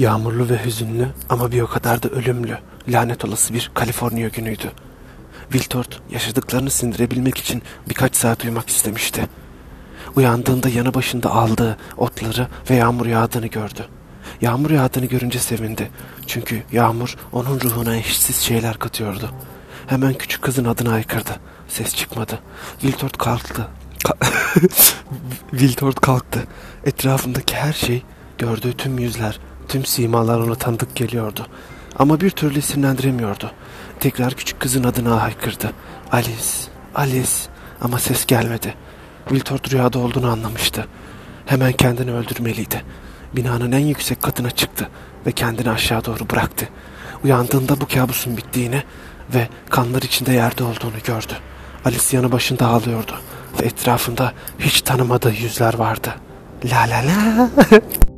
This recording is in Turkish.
Yağmurlu ve hüzünlü ama bir o kadar da ölümlü, lanet olası bir Kaliforniya günüydü. Wiltord yaşadıklarını sindirebilmek için birkaç saat uyumak istemişti. Uyandığında yanı başında aldığı otları ve yağmur yağdığını gördü. Yağmur yağdığını görünce sevindi. Çünkü yağmur onun ruhuna eşsiz şeyler katıyordu. Hemen küçük kızın adını haykırdı. Ses çıkmadı. Wiltord kalktı. Ka- Wiltord kalktı. Etrafındaki her şey, gördüğü tüm yüzler, tüm simalar ona tanıdık geliyordu. Ama bir türlü sinirlendiremiyordu. Tekrar küçük kızın adını haykırdı. Alice, Alice ama ses gelmedi. Wiltord rüyada olduğunu anlamıştı. Hemen kendini öldürmeliydi. Binanın en yüksek katına çıktı ve kendini aşağı doğru bıraktı. Uyandığında bu kabusun bittiğini ve kanlar içinde yerde olduğunu gördü. Alice yanı başında ağlıyordu ve etrafında hiç tanımadığı yüzler vardı. La la la.